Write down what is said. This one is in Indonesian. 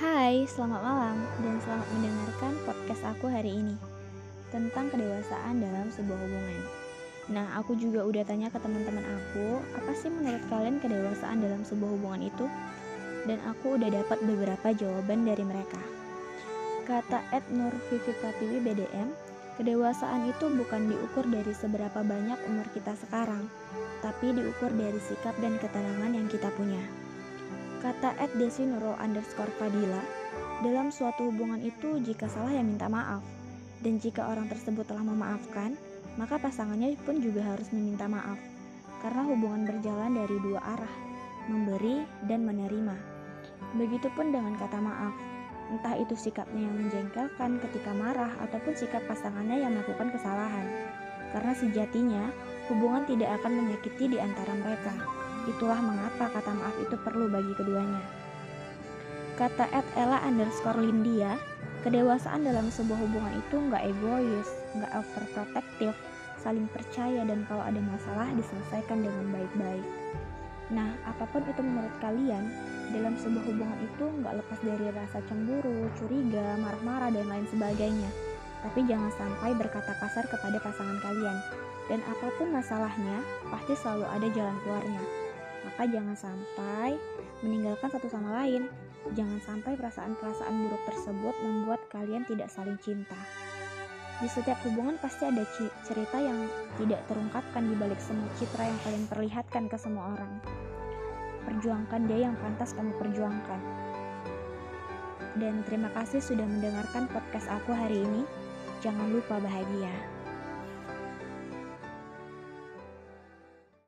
Hai, selamat malam dan selamat mendengarkan podcast aku hari ini tentang kedewasaan dalam sebuah hubungan. Nah, aku juga udah tanya ke teman-teman aku, apa sih menurut kalian kedewasaan dalam sebuah hubungan itu? Dan aku udah dapat beberapa jawaban dari mereka. Kata Ed Nur Vivi Pratiwi BDM, kedewasaan itu bukan diukur dari seberapa banyak umur kita sekarang, tapi diukur dari sikap dan ketenangan yang kita punya. Kata Ed Desi Nurul underscore Fadila, dalam suatu hubungan itu jika salah ya minta maaf, dan jika orang tersebut telah memaafkan, maka pasangannya pun juga harus meminta maaf, karena hubungan berjalan dari dua arah, memberi dan menerima. Begitupun dengan kata maaf, entah itu sikapnya yang menjengkelkan ketika marah ataupun sikap pasangannya yang melakukan kesalahan. Karena sejatinya, hubungan tidak akan menyakiti di antara mereka. Itulah mengapa kata maaf itu perlu bagi keduanya. Kata Ed Ella underscore Lindia, kedewasaan dalam sebuah hubungan itu nggak egois, nggak overprotective, saling percaya dan kalau ada masalah diselesaikan dengan baik-baik. Nah, apa pun itu menurut kalian, dalam sebuah hubungan itu nggak lepas dari rasa cemburu, curiga, marah-marah, dan lain sebagainya. Tapi jangan sampai berkata kasar kepada pasangan kalian. Dan apa pun masalahnya, pasti selalu ada jalan keluarnya. Maka jangan sampai meninggalkan satu sama lain. Jangan sampai perasaan-perasaan buruk tersebut membuat kalian tidak saling cinta. Di setiap hubungan pasti ada cerita yang tidak terungkapkan di balik semua citra yang kalian perlihatkan ke semua orang. Perjuangkan dia yang pantas kamu perjuangkan. Dan terima kasih sudah mendengarkan podcast aku hari ini. Jangan lupa bahagia.